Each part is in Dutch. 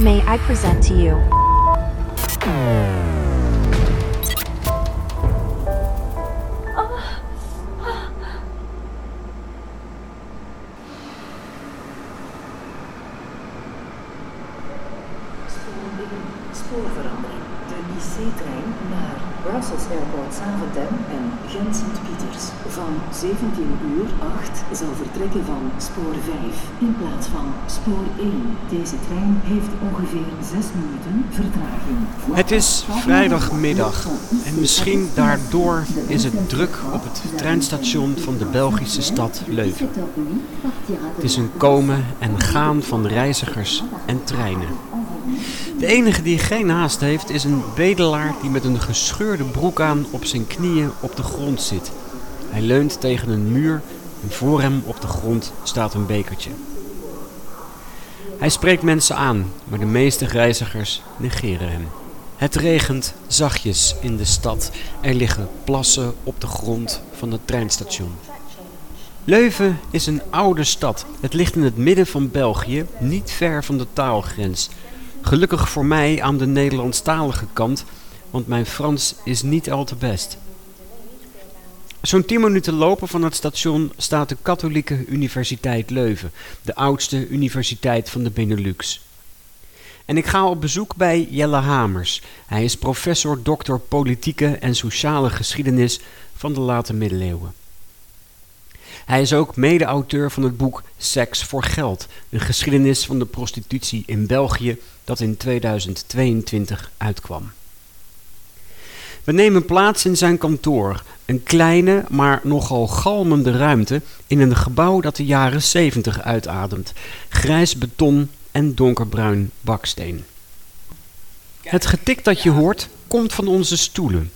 May I present to you? Spoorverandering. De IC-trein naar Brussels Airport Zaventem en Gent Sint-Pieters van 17 uur 8 zal vertrekken van spoor 5 in plaats van spoor 1. Deze trein heeft ongeveer 6 minuten vertraging. Het is vrijdagmiddag en misschien daardoor is het druk op het treinstation van de Belgische stad Leuven. Het is een komen en gaan van reizigers en treinen. De enige die geen haast heeft is een bedelaar die met een gescheurde broek aan op zijn knieën op de grond zit. Hij leunt tegen een muur en voor hem op de grond staat een bekertje. Hij spreekt mensen aan, maar de meeste reizigers negeren hem. Het regent zachtjes in de stad. Er liggen plassen op de grond van het treinstation. Leuven is een oude stad. Het ligt in het midden van België, niet ver van de taalgrens. Gelukkig voor mij aan de Nederlandstalige kant, want mijn Frans is niet al te best. Zo'n 10 minuten lopen van het station staat de Katholieke Universiteit Leuven, de oudste universiteit van de Benelux. En ik ga op bezoek bij Jelle Hamers. Hij is professor doctor politieke en sociale geschiedenis van de late middeleeuwen. Hij is ook mede-auteur van het boek Seks voor Geld, een geschiedenis van de prostitutie in België dat in 2022 uitkwam. We nemen plaats in zijn kantoor, een kleine maar nogal galmende ruimte in een gebouw dat de jaren 70 uitademt, grijs beton en donkerbruin baksteen. Het getik dat je hoort komt van onze stoelen.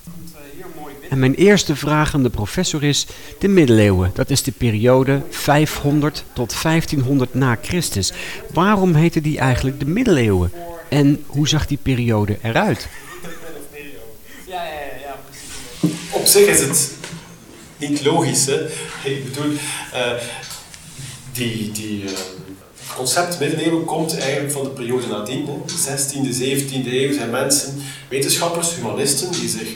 En mijn eerste vraag aan de professor is: de middeleeuwen, dat is de periode 500 tot 1500 na Christus. Waarom heette die eigenlijk de middeleeuwen? En hoe zag die periode eruit? Ja, ja, ja. Op zich is het niet logisch. Hè? Ik bedoel, uh, die, die uh, concept middeleeuwen komt eigenlijk van de periode nadien. Hè? De 16e, 17e eeuw zijn mensen, wetenschappers, humanisten, die zich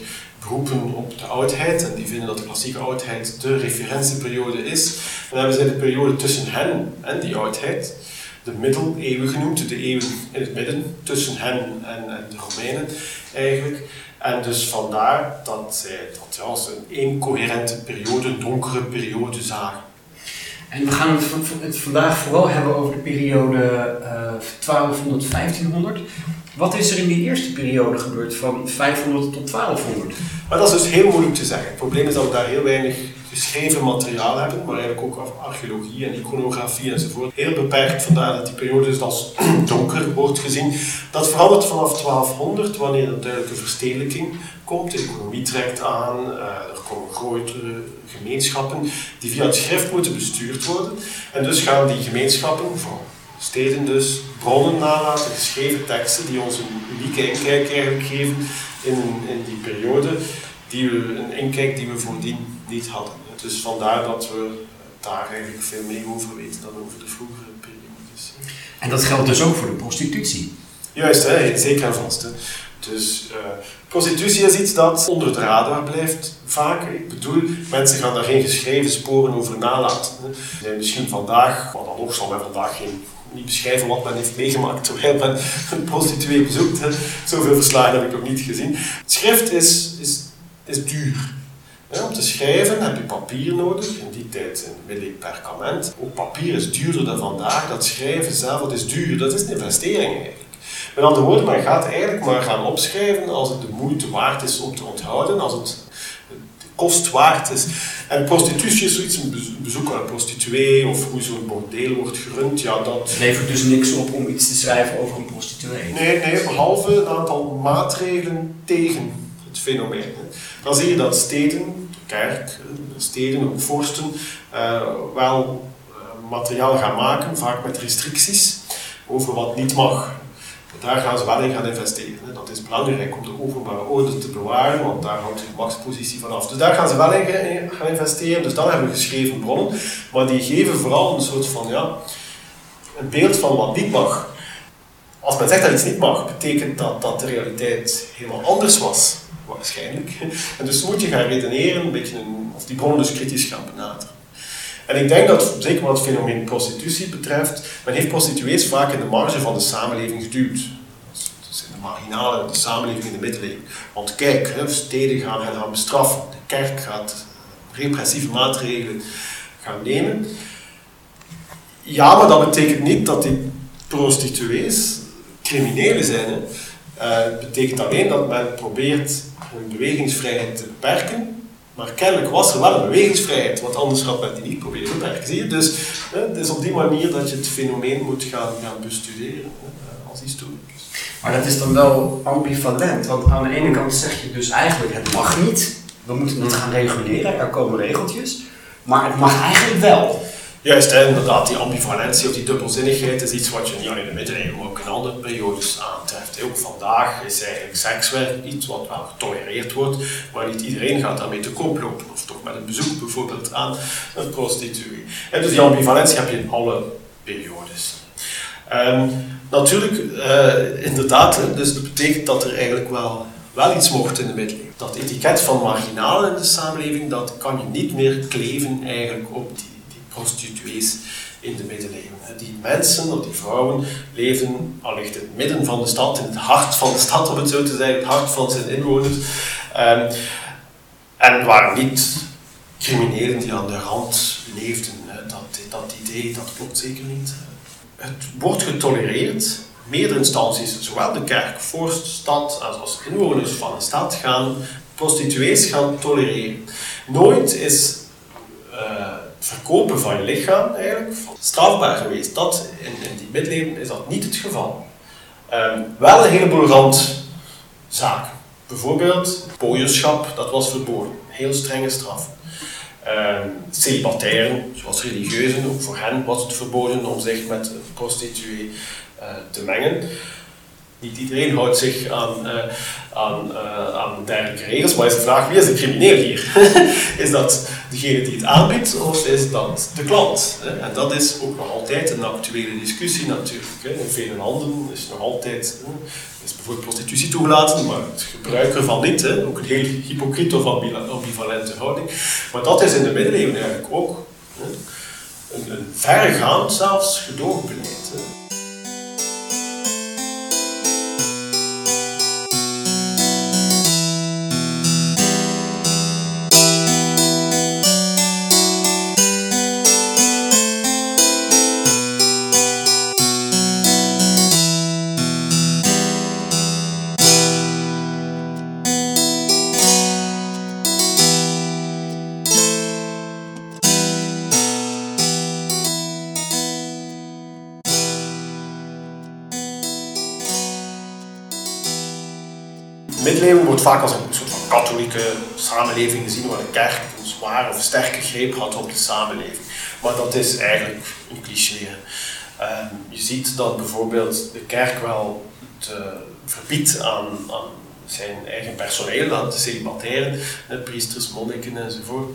beroepen op de oudheid en die vinden dat de klassieke oudheid de referentieperiode is. Dan hebben zij de periode tussen hen en die oudheid, de middeleeuwen genoemd, de eeuwen in het midden, tussen hen en, en de Romeinen eigenlijk. En dus vandaar dat zij dat als een incoherente periode, donkere periode zagen. En we gaan het vandaag vooral hebben over de periode uh, 1200-1500. Wat is er in die eerste periode gebeurd, van 500 tot 1200? Maar dat is dus heel moeilijk te zeggen. Het probleem is dat we daar heel weinig geschreven materiaal hebben, maar eigenlijk ook archeologie en iconografie enzovoort. Heel beperkt, vandaar dat die periode dus als donker wordt gezien. Dat verandert vanaf 1200, wanneer er duidelijke verstedelijking komt. De economie trekt aan, uh, er komen grotere gemeenschappen die via het schrift moeten bestuurd worden. En dus gaan die gemeenschappen, van steden dus, bronnen nalaten, geschreven teksten die ons een unieke inkijk eigenlijk geven in, in die periode, die we, een inkijk die we voordien niet hadden. Dus vandaar dat we daar eigenlijk veel meer over weten dan over de vroegere periodes. En dat geldt dus ook voor de prostitutie? Juist, hè, zeker en vast. Hè. Dus uh, prostitutie is iets dat onder de radar blijft, vaak. Ik bedoel, mensen gaan daar geen geschreven sporen over nalaten. Hè. Misschien vandaag, maar dan nog zal men vandaag geen niet beschrijven wat men heeft meegemaakt terwijl men een prostituee bezoekt. Hè. Zoveel verslagen heb ik nog niet gezien. Het schrift is, is, is duur. om te schrijven heb je papier nodig, in die tijd een middeleeuw perkament. Ook papier is duurder dan vandaag, dat schrijven zelf dat is duur, dat is een investering eigenlijk. Met andere woorden, men gaat eigenlijk maar gaan opschrijven als het de moeite waard is om te onthouden, als het kost waard is. En prostitutie is zoiets, een bezoek aan een prostituee of hoe zo'n bordeel wordt gerund. Ja, dat... Het levert dus niks op om iets te schrijven over een prostituee? Nee, nee behalve een aantal maatregelen tegen fenomeen. Dan zie je dat steden, kerk, steden, ook vorsten, uh, wel uh, materiaal gaan maken, vaak met restricties over wat niet mag daar gaan ze wel in gaan investeren. Dat is belangrijk om de openbare orde te bewaren, want daar hangt de machtspositie vanaf. Dus daar gaan ze wel in gaan investeren. Dus dan hebben we geschreven bronnen, maar die geven vooral een soort van ja, een beeld van wat niet mag. als men zegt dat iets niet mag, betekent dat dat de realiteit helemaal anders was, waarschijnlijk. En dus moet je gaan redeneren, een beetje een, of die bronnen dus kritisch gaan benaderen. En ik denk dat, zeker wat het fenomeen prostitutie betreft, men heeft prostituees vaak in de marge van de samenleving geduwd. Dus in de marginale, de samenleving in de middeleeuwen. Want kijk, steden gaan hen gaan bestraffen, de kerk gaat repressieve maatregelen gaan nemen. Ja, maar dat betekent niet dat die prostituees criminelen zijn. Hè. Uh, het betekent alleen dat men probeert hun bewegingsvrijheid te beperken. Maar kennelijk was er wel een bewegingsvrijheid, want anders had men die niet proberen te beperken. Zie je? Dus het is op die manier dat je het fenomeen moet gaan, gaan bestuderen hè, als historicus. Maar dat is dan wel ambivalent, want aan de ene kant zeg je dus eigenlijk het mag niet, we moeten het gaan reguleren, er komen regeltjes, maar het mag eigenlijk wel. Juist, hè, inderdaad, die ambivalentie of die dubbelzinnigheid is iets wat je niet alleen in de middeleeuwen, ook in andere periodes aantreft. Ook vandaag is eigenlijk sekswerk iets wat wel getolereerd wordt, maar niet iedereen gaat daarmee te koop lopen, of toch met een bezoek bijvoorbeeld aan een prostituee. En dus die ambivalentie heb je in alle periodes. Um, natuurlijk, uh, inderdaad, dus dat betekent dat er eigenlijk wel, wel iets mocht in de middeleeuwen. Dat etiket van marginalen in de samenleving, dat kan je niet meer kleven eigenlijk op die prostituees in de middeleeuwen. Die mensen, of die vrouwen, leven allicht in het midden van de stad, in het hart van de stad om het zo te zeggen, het hart van zijn inwoners. Um, en waren niet criminelen die aan de rand leefden. Dat, dat idee, dat klopt zeker niet. Het wordt getolereerd. Meerdere instanties, zowel de kerk, vorst, stad, als inwoners van een stad, gaan prostituees gaan tolereren. Nooit is uh, verkopen van je lichaam eigenlijk strafbaar geweest. Dat, in, die middeleeuwen is dat niet het geval. Um, wel een heleboel randzaken. Bijvoorbeeld pooierschap, dat was verboden. Heel strenge straf. Um, celibatairen, zoals religieuzen, ook voor hen was het verboden om zich met een prostituee uh, te mengen. Niet iedereen houdt zich aan, uh, aan, uh, aan dergelijke regels, maar is de vraag wie is de crimineel hier? is dat degene die het aanbiedt of is dat de klant? En dat is ook nog altijd een actuele discussie natuurlijk. In vele landen is nog altijd is bijvoorbeeld prostitutie toegelaten, maar het gebruik ervan niet. Ook een heel hypocriet of ambivalente houding. Maar dat is in de middeleeuwen eigenlijk ook een, een verregaand zelfs gedoogbeleid. Middeleeuwen wordt vaak als een soort van katholieke samenleving gezien, waar de kerk een zware of sterke greep had op de samenleving. Maar dat is eigenlijk een cliché. Ehm, je ziet dat bijvoorbeeld de kerk wel het uh, verbiedt aan, aan, zijn eigen personeel, de celibatairen, priesters, monniken enzovoort,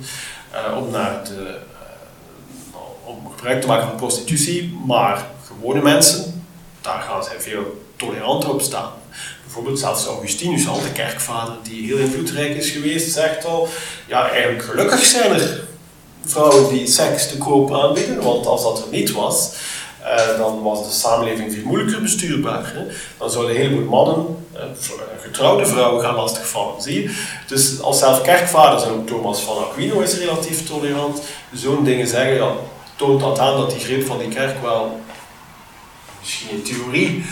uh, om, naar de, uh, om gebruik te maken van prostitutie. Maar gewone mensen, daar gaan zij veel toleranter op staan. Bijvoorbeeld zelfs Augustinus, al de kerkvader, die heel invloedrijk is geweest, zegt al, ja eigenlijk gelukkig zijn er vrouwen die seks te koop aanbieden, want als dat er niet was, eh, dan was de samenleving veel moeilijker bestuurbaar. Dan zouden een heleboel mannen, eh, getrouwde vrouwen, gaan lastigvallen. Zie? Dus als zelf kerkvaders, en ook Thomas van Aquino is relatief tolerant, zo'n dingen zeggen, toont dat aan dat die greep van die kerk wel, misschien in theorie,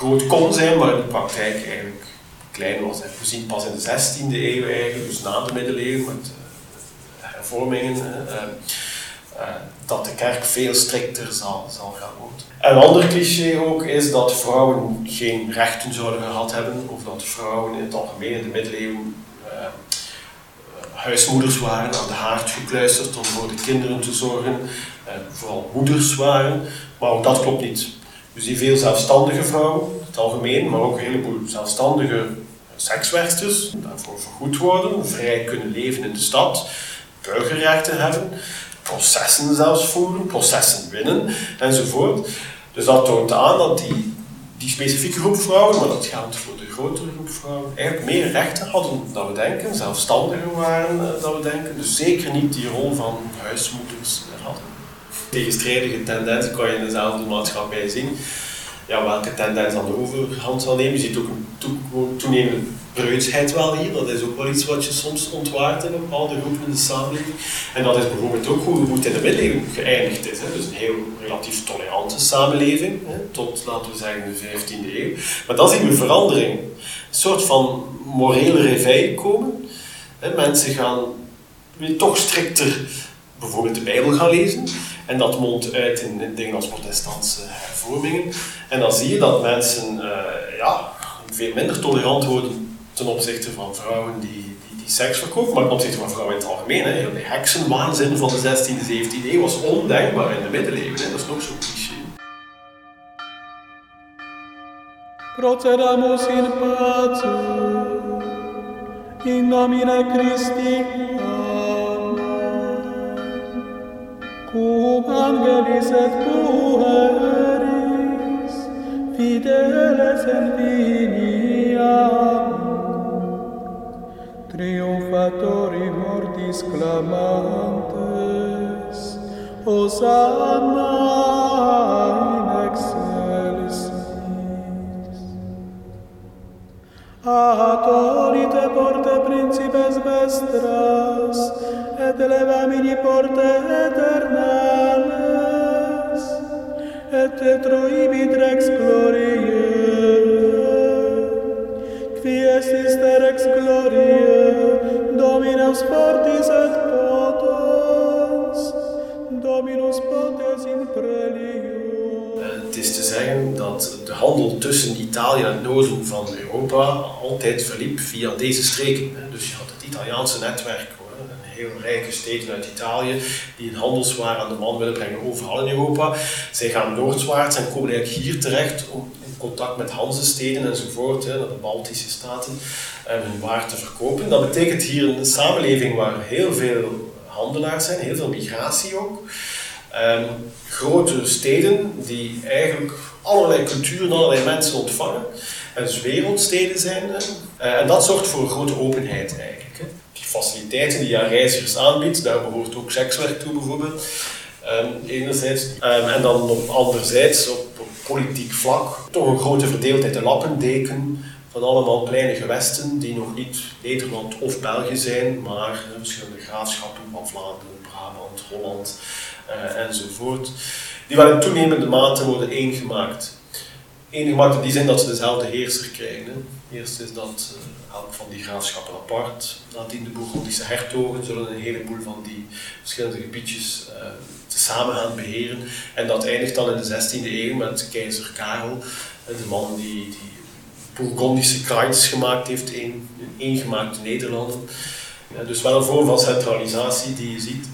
groot kon zijn, maar in de praktijk eigenlijk klein was. We zien pas in de 16e eeuw eigenlijk, dus na de middeleeuwen met uh, hervormingen, uh, uh, dat de kerk veel strikter zal, zal gaan worden. Een ander cliché ook is dat vrouwen geen rechten zouden gehad hebben, of dat vrouwen in het algemeen in de middeleeuwen huismoeders waren, aan de haard gekluisterd om voor de kinderen te zorgen, vooral moeders waren, maar ook dat klopt niet. We zien veel zelfstandige vrouwen, het algemeen, maar ook een heleboel zelfstandige sekswerksters, die daarvoor vergoed worden, vrij kunnen leven in de stad, burgerrechten hebben, processen zelfs voeren, processen winnen enzovoort. Dus dat toont aan dat die, die specifieke groep vrouwen, maar dat geldt voor de grotere groep vrouwen, eigenlijk meer rechten hadden dan we denken, zelfstandiger waren uh, dan we denken, dus zeker niet die rol van huismoeders hadden. Tegenstrijdige tendensen kan je in dezelfde maatschappij zien. Ja, welke tendens de overhand zal nemen. Je ziet ook een toenemende preutsheid wel hier. Dat is ook wel iets wat je soms ontwaart in bepaalde groepen in de samenleving. En dat is bijvoorbeeld ook hoe het in de middeleeuwen geëindigd is. Hè. Dus een heel relatief tolerante samenleving, hè, tot laten we zeggen de 15e eeuw. Maar dan zien we verandering. Een soort van morele réveil komen. Hè. Mensen gaan weer toch strikter bijvoorbeeld de Bijbel gaan lezen. En dat mondt uit in, in dingen als protestantse hervormingen. En dan zie je dat mensen uh, ja, veel minder tolerant worden ten opzichte van vrouwen die, die, seks verkopen, maar ten opzichte van vrouwen in het algemeen. Hè. De heksenwaanzin van de 16e, 17e eeuw was ondenkbaar in de middeleeuwen. Hè. Dat is nog zo'n cliché. Proceramus in pace, in nomine Christi, angelis et pueris, fideles en viniam. amor, triumfatori mortis clamantes, Hosanna in excelsis. Atolite porte principes vestras, et levamini porte aeternam, et troibit rex gloriae, qui estis rex gloriae, Dominus fortis et potens, Dominus potens in prelio. Het is te zeggen dat de handel tussen Italië en het noorden van Europa altijd verliep via deze streken. Dus je had het Italiaanse netwerk heel rijke steden uit Italië die een handelswaar aan de man willen brengen overal in Europa. Zij gaan noordwaarts en komen eigenlijk hier terecht in contact met Hanzesteden enzovoort, hè, de Baltische staten, eh, hun waar te verkopen. Dat betekent hier een samenleving waar heel veel handelaars zijn, heel veel migratie ook. Um, grote steden die eigenlijk allerlei culturen, allerlei mensen ontvangen. En dus wereldsteden zijn. Uh, en dat zorgt voor een grote openheid eigenlijk faciliteiten die aan reizigers aanbiedt. Daar behoort ook sekswerk toe bijvoorbeeld. Um, enerzijds. Um, en dan op anderzijds op, politiek vlak toch een grote verdeeldheid. De lappendeken van allemaal kleine gewesten die nog niet Nederland of België zijn, maar uh, verschillende graafschappen van Vlaanderen, Brabant, Holland uh, enzovoort. Die wel in toenemende mate worden eengemaakt. Eengemaakt in die zin dat ze dezelfde heerser krijgen. Eerst is dat uh, elk van die graafschappen apart. Nadien de Bourgondische hertogen zullen een heleboel van die verschillende gebiedjes uh, samen gaan beheren. En dat eindigt dan in de 16e eeuw met keizer Karel, de man die, die Bourgondische gemaakt heeft in eengemaakte Nederlanden. Ja, dus wel een vorm van centralisatie die je ziet,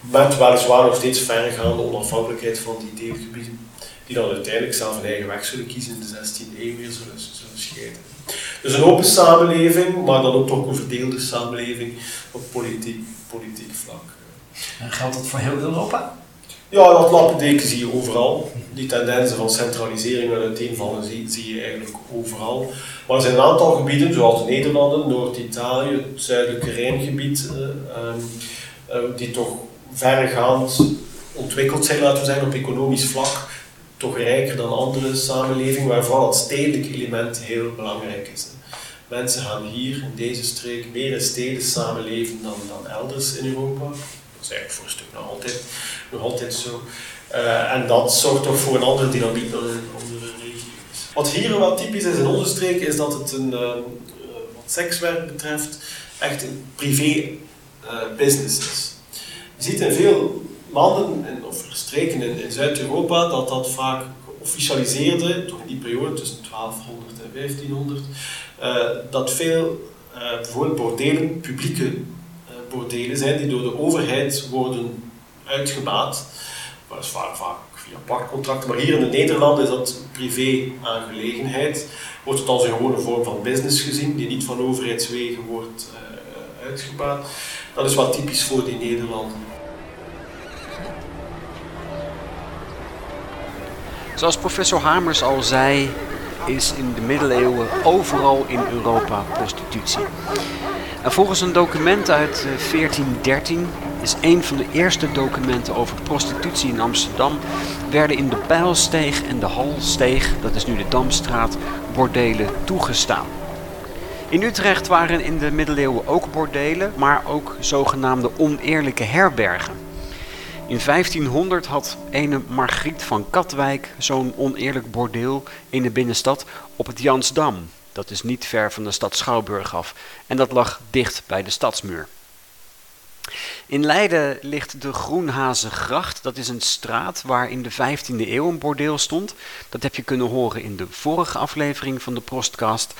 met weliswaar nog steeds verregaande onafhankelijkheid van die deelgebieden, die dan uiteindelijk zelf een eigen weg zullen kiezen in de 16e eeuw weer zullen scheiden. Dus een open samenleving, maar dan ook toch een verdeelde samenleving op politiek, politiek vlak. En geldt dat voor heel Europa? Ja, dat lappendeken zie je overal. Die tendensen van centralisering en uiteenvallen zie, zie je eigenlijk overal. Maar er zijn een aantal gebieden, zoals de Nederlanden, Noord-Italië, het zuidelijke Rijngebied, uh, uh, die toch verregaand ontwikkeld zijn, laten we zeggen, op economisch vlak toch rijker dan andere samenlevingen, waar vooral het stedelijk element heel belangrijk is. Mensen gaan hier in deze streek meer in steden samenleven dan, dan elders in Europa. Dat is eigenlijk voor een stuk nog altijd, nog altijd zo. Uh, en dat zorgt toch voor een andere dynamiek dan in andere regio's. Wat hier wel typisch is in onze streek, is dat het een, uh, wat sekswerk betreft echt een privé uh, business is. Je ziet in veel landen en, of streken in, Zuid-Europa dat dat vaak officialiseerde, toch in die periode tussen 1200 en 1500, uh, dat veel uh, bordelen publieke uh, bordelen zijn die door de overheid worden uitgebaat. Dat is vaak, vaak via pachtcontracten, maar hier in de Nederlanden is dat privé-aangelegenheid. Wordt het als een gewone vorm van business gezien, die niet van overheidswegen wordt uitgebaat. Dat is wat typisch voor die Nederlanden. Zoals professor Hamers al zei, is in de middeleeuwen overal in Europa prostitutie. En volgens een document uit 1413 eh, is een van de eerste documenten over prostitutie in Amsterdam, werden in de Pijlsteeg en de Halsteeg, dat is nu de Damstraat, bordelen toegestaan. In Utrecht waren in de middeleeuwen ook bordelen, maar ook zogenaamde oneerlijke herbergen. In 1500 had ene Margriet van Katwijk zo'n oneerlijk bordeel in de binnenstad op het Jansdam. Dat is niet ver van de stad Schouwburg af en dat lag dicht bij de stadsmuur. In Leiden ligt de Groenhazengracht. Dat is een straat waar in de 15e eeuw een bordeel stond. Dat heb je kunnen horen in de vorige aflevering van de Prostcast.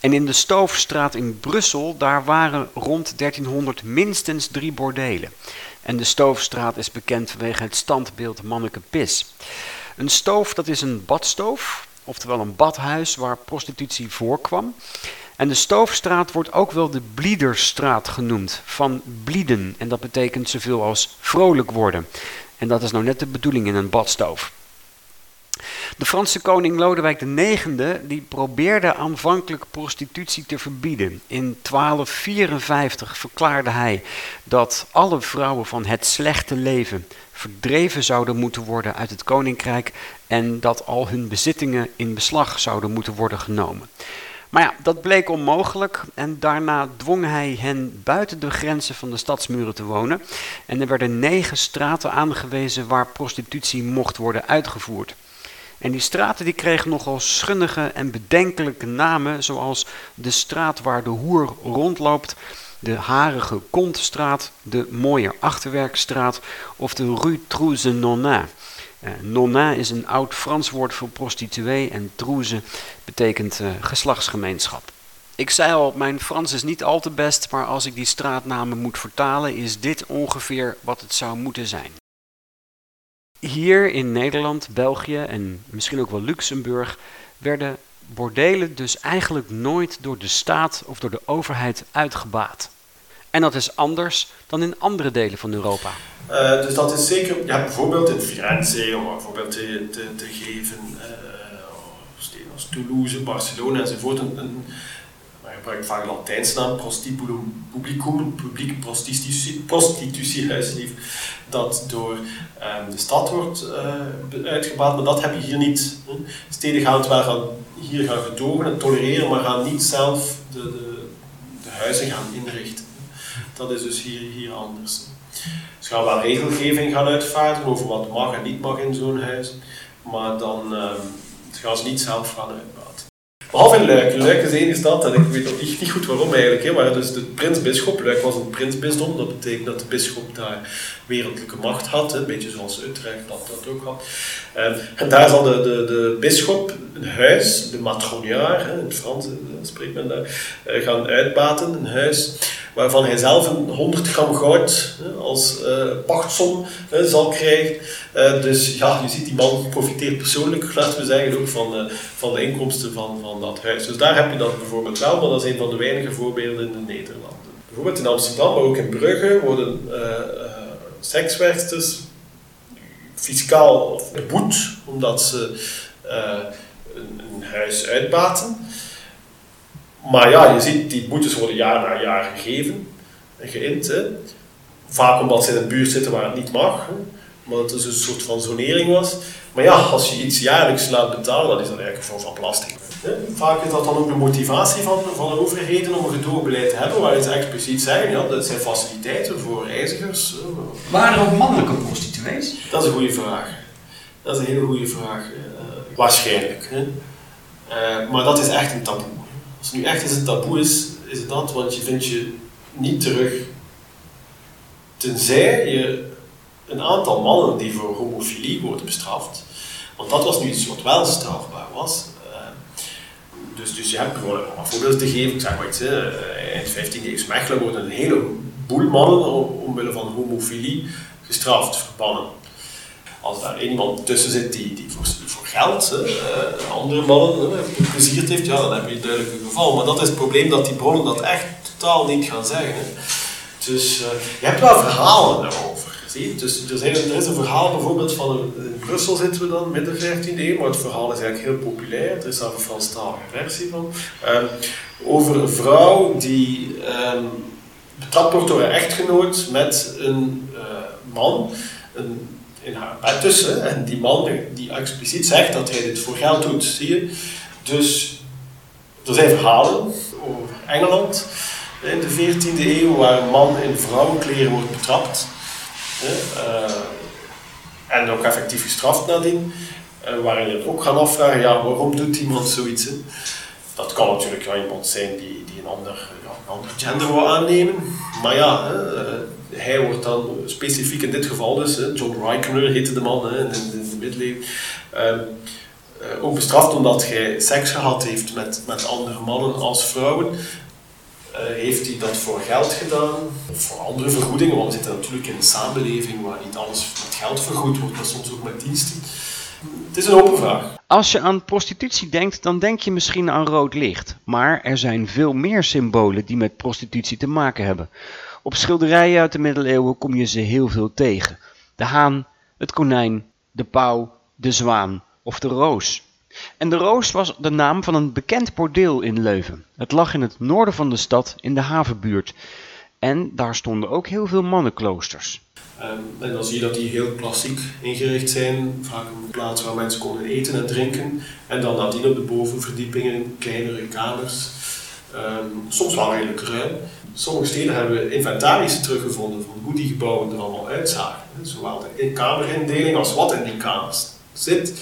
En in de Stoofstraat in Brussel, daar waren rond 1300 minstens drie bordelen. En de Stoofstraat is bekend vanwege het standbeeld Manneke Pis. Een stoof, dat is een badstoof, oftewel een badhuis waar prostitutie voorkwam. En de Stoofstraat wordt ook wel de Bliederstraat genoemd, van blieden. En dat betekent zoveel als vrolijk worden. En dat is nou net de bedoeling in een badstoof. De Franse koning Lodewijk IX die probeerde aanvankelijk prostitutie te verbieden. In 1254 verklaarde hij dat alle vrouwen van het slechte leven verdreven zouden moeten worden uit het koninkrijk en dat al hun bezittingen in beslag zouden moeten worden genomen. Maar ja, dat bleek onmogelijk en daarna dwong hij hen buiten de grenzen van de stadsmuren te wonen. En er werden negen straten aangewezen waar prostitutie mocht worden uitgevoerd. En die straten die kregen nogal schunnige en bedenkelijke namen, zoals de straat waar de hoer rondloopt, de harige kontstraat, de mooie achterwerkstraat of de rue Trouze Nonin. Uh, Nonin is een oud Frans woord voor prostituee en Trouze betekent uh, geslachtsgemeenschap. Ik zei al, mijn Frans is niet al te best, maar als ik die straatnamen moet vertalen, is dit ongeveer wat het zou moeten zijn. Hier in Nederland, België en misschien ook wel Luxemburg werden bordelen dus eigenlijk nooit door de staat of door de overheid uitgebaat. En dat is anders dan in andere delen van Europa. Uh, dus dat is zeker, ja, bijvoorbeeld in Firenze, om een voorbeeld te, te, te geven, uh, als Toulouse, Barcelona enzovoort, een, een gebruikt vaak Latijns naam, prostipulum publicum, een publiek prostitutie, prostitutiehuis, dat door um, de stad wordt uh, uitgebaat, maar dat heb je hier niet. Steden gaan het wel hier gaan gedogen en tolereren, maar gaan niet zelf de, de, de huizen gaan inrichten. Dat is dus hier, hier anders. Ze gaan wel regelgeving gaan uitvaardigen over wat mag en niet mag in zo'n huis, maar dan um, gaan ze niet zelf gaan uitbaten. Behalve in Luik. Luik is één stad, en ik weet nog niet, niet goed waarom eigenlijk, hè, maar dus de prins-bisschop, Luik was een prinsbisdom, dat betekent dat de bisschop daar wereldlijke macht had, een beetje zoals Utrecht dat, dat ook had. En, ehm, en daar zal de, de, de bisschop een huis, de matroniaar, in het Frans spreekt men daar, eh, gaan uitbaten, een huis waarvan hij zelf een 100 gram goud als uh, pachtsom zal krijgen. Uh, dus ja, je ziet, die man profiteert persoonlijk, laten we zeggen, ook van, uh, van de inkomsten van, van dat huis. Dus daar heb je dat bijvoorbeeld wel, maar dat is een van de weinige voorbeelden in de Nederlanden. Bijvoorbeeld in Amsterdam, maar ook in Brugge, worden sekswerksters fiscaal beboet omdat ze een huis uitbaten. Maar ja, je ziet, die boetes worden jaar na jaar gegeven en geïnd. Hè. Vaak omdat ze in een buurt zitten waar het niet mag. Hè. Maar het is een soort van zonering was. Maar ja, als je iets jaarlijks laat betalen, dan is dat eigenlijk een vorm van belasting. Vaak is dat dan ook de motivatie van, van de overheden om een gedoogbeleid te hebben, waar ze expliciet zeggen, ja, dat zijn faciliteiten voor reizigers. Waren er ook mannelijke prostituees? Dat is een goede vraag. Dat is een hele goede vraag. Uh, waarschijnlijk. Hè. Uh, maar dat is echt een taboe. Als het nu echt eens een taboe is, is het dat, want je vindt je niet terug. Tenzij je een aantal mannen die voor homofilie worden bestraft, want dat was nu iets wat wel strafbaar was. Uh, dus, dus je hebt bijvoorbeeld, om een voorbeeld te geven, ik zeg maar iets, hè, in de 15e eeuw Mechelen worden een heleboel mannen omwille van homofilie gestraft, verbannen als daar iemand tussen zit die, die voor, voor geld uh, andere mannen plezierd heeft, ja, dan heb je duidelijk een geval. Maar dat is het probleem dat die bronnen dat echt totaal niet gaan zeggen. Hè. Dus uh, je hebt wel verhalen daarover. Zie? Dus er, er is een verhaal bijvoorbeeld van, in Brussel zitten we dan, midden 14e eeuw, maar het verhaal is eigenlijk heel populair, er is daar een Franstalige versie van, ehm, over een vrouw die ehm, betrapt wordt door haar echtgenoot met een uh, man een, in haar bed tussen, en die man die expliciet zegt dat hij dit voor geld doet, zie je? Dus er zijn verhalen over Engeland in de 14e eeuw waar een man in vrouwenkleren wordt betrapt. Uh, en ook effectief gestraft nadien. Uh, waarin je ook gaan afvragen, ja, waarom doet iemand zoiets? Dat kan natuurlijk ja, iemand zijn die, die een, ander, een ander gender wil aannemen. Maar ja, uh, hij wordt dan specifiek in dit geval dus, John Rykener heette de man in, de middeleeuwen, ehm, ook bestraft omdat hij seks gehad heeft met, met andere mannen als vrouwen. Uh, heeft hij dat voor geld gedaan? Of voor andere vergoedingen? Want we zitten natuurlijk in een samenleving waar niet alles met geld vergoed wordt, maar soms ook met diensten. Het is een open vraag. Als je aan prostitutie denkt, dan denk je misschien aan rood licht. Maar er zijn veel meer symbolen die met prostitutie te maken hebben. Op schilderijen uit de middeleeuwen kom je ze heel veel tegen. De haan, het konijn, de pauw, de zwaan of de roos. En de Roos was de naam van een bekend bordeel in Leuven. Het lag in het noorden van de stad, in de havenbuurt. En daar stonden ook heel veel mannenkloosters. Um, en dan zie je dat die heel klassiek ingericht zijn. Vaak een plaats waar mensen konden eten en drinken. En dan nadien op de bovenverdiepingen kleinere kamers. Um, soms wel redelijk ruim. Sommige steden hebben inventarissen teruggevonden van hoe die gebouwen er allemaal uitzagen. Zowel de kamerindeling als wat in die kamers zit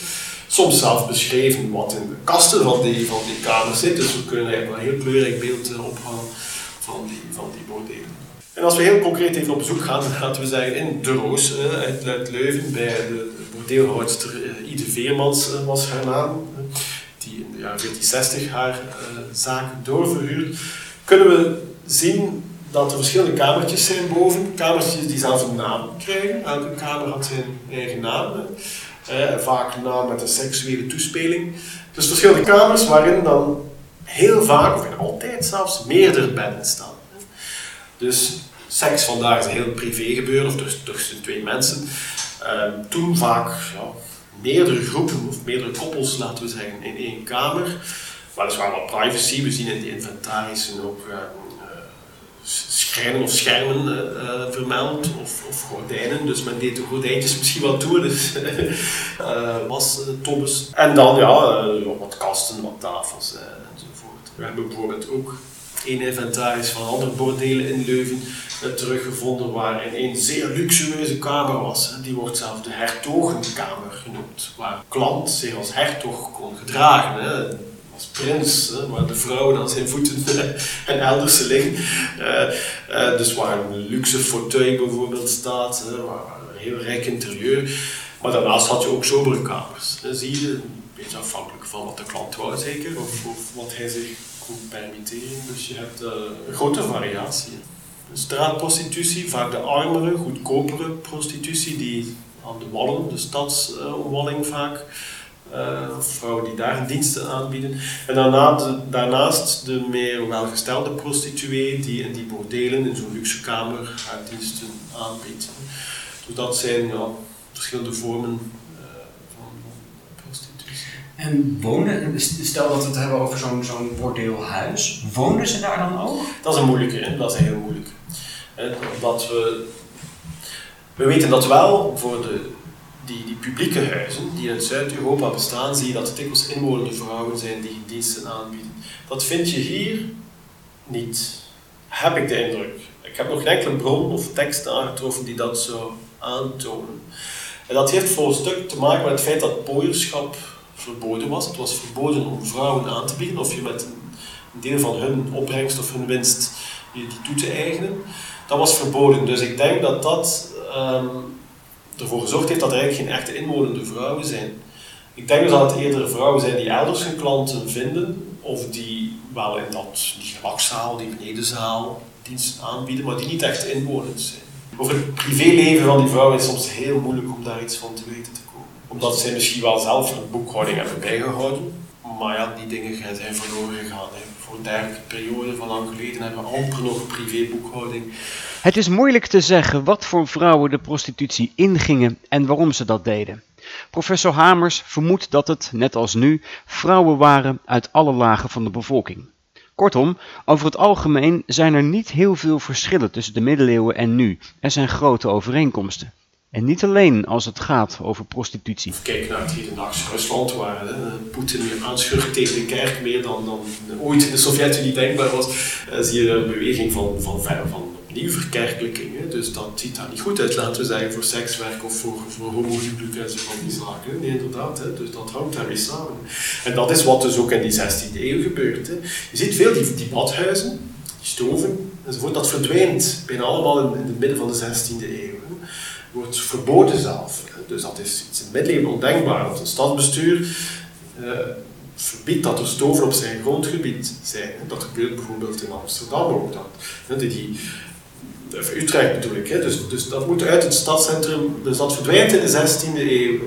soms zelf beschreven wat in de kasten van die, van die kamers zit. Dus we kunnen eigenlijk wel een heel kleurrijk beeld uh, ophangen van die. Als we heel concreet even op bezoek gaan, laten we zeggen in De Roos uh, uit, uit, Leuven bij de bordeelhoudster uh, Ide Veermans was haar naam, die in de jaren 1460 haar zaak doorverhuurde, kunnen we zien dat er verschillende kamertjes zijn boven. Kamertjes die zelf een naam krijgen. Elke kamer had zijn eigen naam. Eh, vaak na met een seksuele toespeling. Dus verschillende kamers waarin dan heel vaak, of altijd zelfs, meerdere bedden staan. Dus seks vandaag is heel privé gebeuren, of tussen twee mensen. Uh, toen vaak ja, meerdere groepen of meerdere koppels, laten we zeggen, in één kamer. Weliswaar wat privacy, we zien in die inventarissen ook uh, of schermen uh, vermeld, of, of, gordijnen. Dus men deed de gordijntjes misschien wat toe, dus was tobbes. En dan ja, wat kasten, wat tafels enzovoort. We hebben bijvoorbeeld ook een inventaris van andere bordelen in Leuven teruggevonden waarin een zeer luxueuze kamer was. Die wordt zelfs de hertogenkamer genoemd, waar klant zich als hertog kon gedragen. Hè als prins, hè, waar de vrouwen aan zijn voeten en elders liggen. Uh, uh, dus waar een luxe fauteuil bijvoorbeeld staat, hè, waar een heel rijk interieur. Maar daarnaast had je ook sobere kamers. Hè, zie je, een beetje afhankelijk van wat de klant wou zeker, of, of wat hij zich kon permitteren. Dus je hebt uh, een grote variatie. Straatprostitutie, vaak de armere, goedkopere prostitutie, die aan de wallen, de stadsomwalling vaak, uh, vrouwen die daar diensten aanbieden. En daarnaast de meer welgestelde prostituee die in die bordelen, in zo'n luxe kamer, haar diensten aanbiedt. Dus dat zijn ja, verschillende vormen uh, van, van, prostitutie. En wonen, stel dat we het hebben over zo'n zo'n bordeelhuis, wonen ze daar dan ook? Dat is een moeilijke, dat is heel moeilijk. Omdat we, we weten dat wel voor de die, die publieke huizen die in Zuid-Europa bestaan, zie je dat het dikwijls inwonende vrouwen zijn die diensten aanbieden. Dat vind je hier niet, heb ik de indruk. Ik heb nog geen enkele bron of tekst aangetroffen die dat zou aantonen. En dat heeft voor een stuk te maken met het feit dat pooierschap verboden was. Het was verboden om vrouwen aan te bieden of je met een deel van hun opbrengst of hun winst die toe te eigenen. Dat was verboden. Dus ik denk dat dat um, ervoor gezorgd heeft dat er eigenlijk geen echte inwonende vrouwen zijn. Ik denk dus dat het eerder vrouwen zijn die elders hun klanten vinden, of die wel in dat, die gelakzaal, die benedenzaal diensten aanbieden, maar die niet echt inwonend zijn. Over het privéleven van die vrouwen is soms heel moeilijk om daar iets van te weten. Omdat zij misschien wel zelf een boekhouding hebben bijgehouden, maar ja, die dingen zijn verloren gegaan. Hè. Voor een dergelijke periode van lang geleden hebben we amper nog privéboekhouding. Het is moeilijk te zeggen wat voor vrouwen de prostitutie ingingen en waarom ze dat deden. Professor Hamers vermoedt dat het, net als nu, vrouwen waren uit alle lagen van de bevolking. Kortom, over het algemeen zijn er niet heel veel verschillen tussen de middeleeuwen en nu. Er zijn grote overeenkomsten. En niet alleen als het gaat over prostitutie. Kijk naar het hedendaagse Rusland, waar Poetin aanschurkt tegen de kerk meer dan, dan ooit in de Sovjet-Unie denkbaar was. Uh, zie je een beweging van, van, van verkerkelijking. Dus dat ziet daar niet goed uit, laten we zeggen, voor sekswerk of voor, voor homohuwelijk en zo van die zaken. Nee, inderdaad. Dus dat hangt daarmee samen. En dat is wat dus ook in die 16e eeuw gebeurt. Je ziet veel die, die badhuizen, die stoven dat verdwijnt bijna allemaal in, in het midden van de 16e eeuw wordt verboden zelf. Dus dat is iets in het middeleeuwen ondenkbaar. Dat een stadsbestuur uh, verbiedt dat er stoven op zijn grondgebied zijn. Dat gebeurt bijvoorbeeld in Amsterdam ook. Dat, die, Utrecht bedoel ik. Dus, dus dat moet uit het stadscentrum. Dus dat verdwijnt in de 16e eeuw.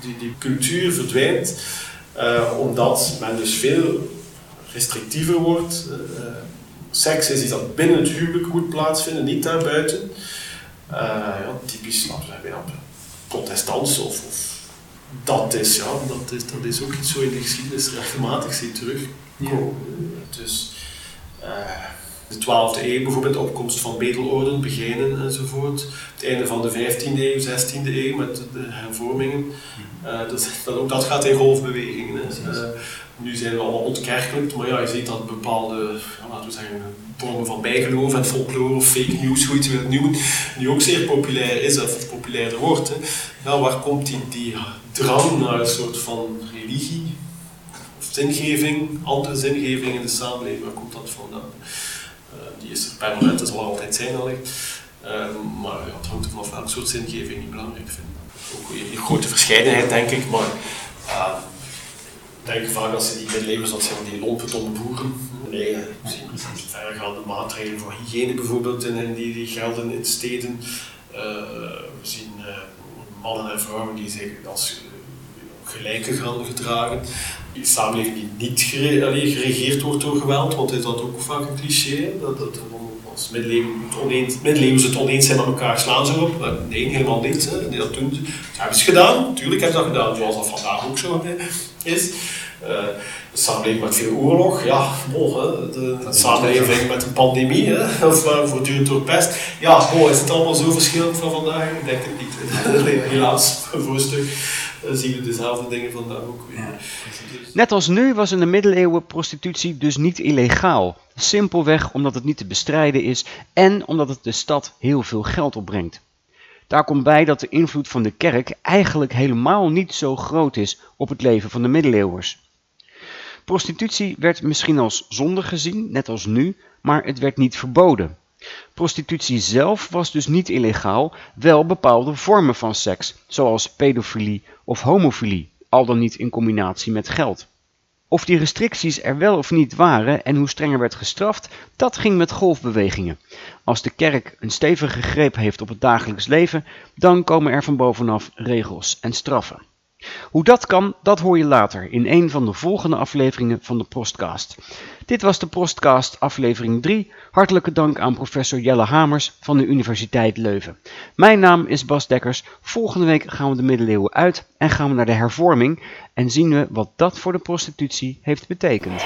Die, die cultuur verdwijnt uh, omdat men dus veel restrictiever wordt. Uh, seks is iets dat binnen het huwelijk moet plaatsvinden, niet daarbuiten. Uh, ja, typisch, laten we zeggen, protestants of, of, dat is, ja, dat is, dat is ook iets zo in de geschiedenis regelmatig ziet terugkomen. Ja. Dus uh, de 12e eeuw bijvoorbeeld, de opkomst van bedelorden, beginnen enzovoort. Het einde van de 15e eeuw, 16e eeuw met de hervormingen. Uh, dat, dat, ook dat gaat in golfbewegingen. Uh, nu zijn we allemaal ontkerkelijk, maar ja, je ziet dat bepaalde, ja, laten we zeggen, vormen van bijgeloof en folklore of fake news, hoe je het wilt noemen, nu ook zeer populair is of populairder wordt. Hè. Ja, waar komt die, die drang naar een soort van religie of zingeving, andere zingeving in de samenleving, waar komt dat vandaan? Uh, die is er permanent, dat zal er altijd zijn. Uh, maar ja, het hangt vanaf welk soort zingeving je belangrijk vindt. Ook een grote verscheidenheid, denk ik, maar uh, denken vaak dat ze die middeleeuwers, dat zijn die domme boeren. Nee, zien verregaande maatregelen voor hygiëne bijvoorbeeld, en die, die gelden in steden. Uh, we zien uh, mannen en vrouwen die zich als gelijke gaan gedragen. Die samenleving die niet geregeerd wordt door geweld, want is dat ook vaak een cliché. Dat, als middeleeuwen het, oneens, middeleeuwen het oneens zijn met elkaar, slaan ze op. Nee, helemaal niet. Hè. Dat, dat hebben ze gedaan, natuurlijk hebben ze dat gedaan, zoals dat vandaag ook zo is. Uh, samenleving met veel oorlog, ja, hè, de, samenleving met een pandemie, hè, of uh, voortdurend door pest. Ja, oh, is het allemaal zo verschillend van vandaag? Ik denk het niet. Helaas, voor een stuk uh, zien we dezelfde dingen vandaag ook weer. Ja. Net als nu was in de middeleeuwen prostitutie dus niet illegaal. Simpelweg omdat het niet te bestrijden is en omdat het de stad heel veel geld opbrengt. Daar komt bij dat de invloed van de kerk eigenlijk helemaal niet zo groot is op het leven van de middeleeuwers. Prostitutie werd misschien als zonde gezien, net als nu, maar het werd niet verboden. Prostitutie zelf was dus niet illegaal, wel bepaalde vormen van seks, zoals pedofilie of homofilie, al dan niet in combinatie met geld. Of die restricties er wel of niet waren en hoe strenger werd gestraft, dat ging met golfbewegingen. Als de kerk een stevige greep heeft op het dagelijks leven, dan komen er van bovenaf regels en straffen. Hoe dat kan, dat hoor je later in een van de volgende afleveringen van de Prostcast. Dit was de Prostcast aflevering 3. Hartelijke dank aan professor Jelle Hamers van de Universiteit Leuven. Mijn naam is Bas Dekkers. Volgende week gaan we de middeleeuwen uit en gaan we naar de hervorming en zien we wat dat voor de prostitutie heeft betekend.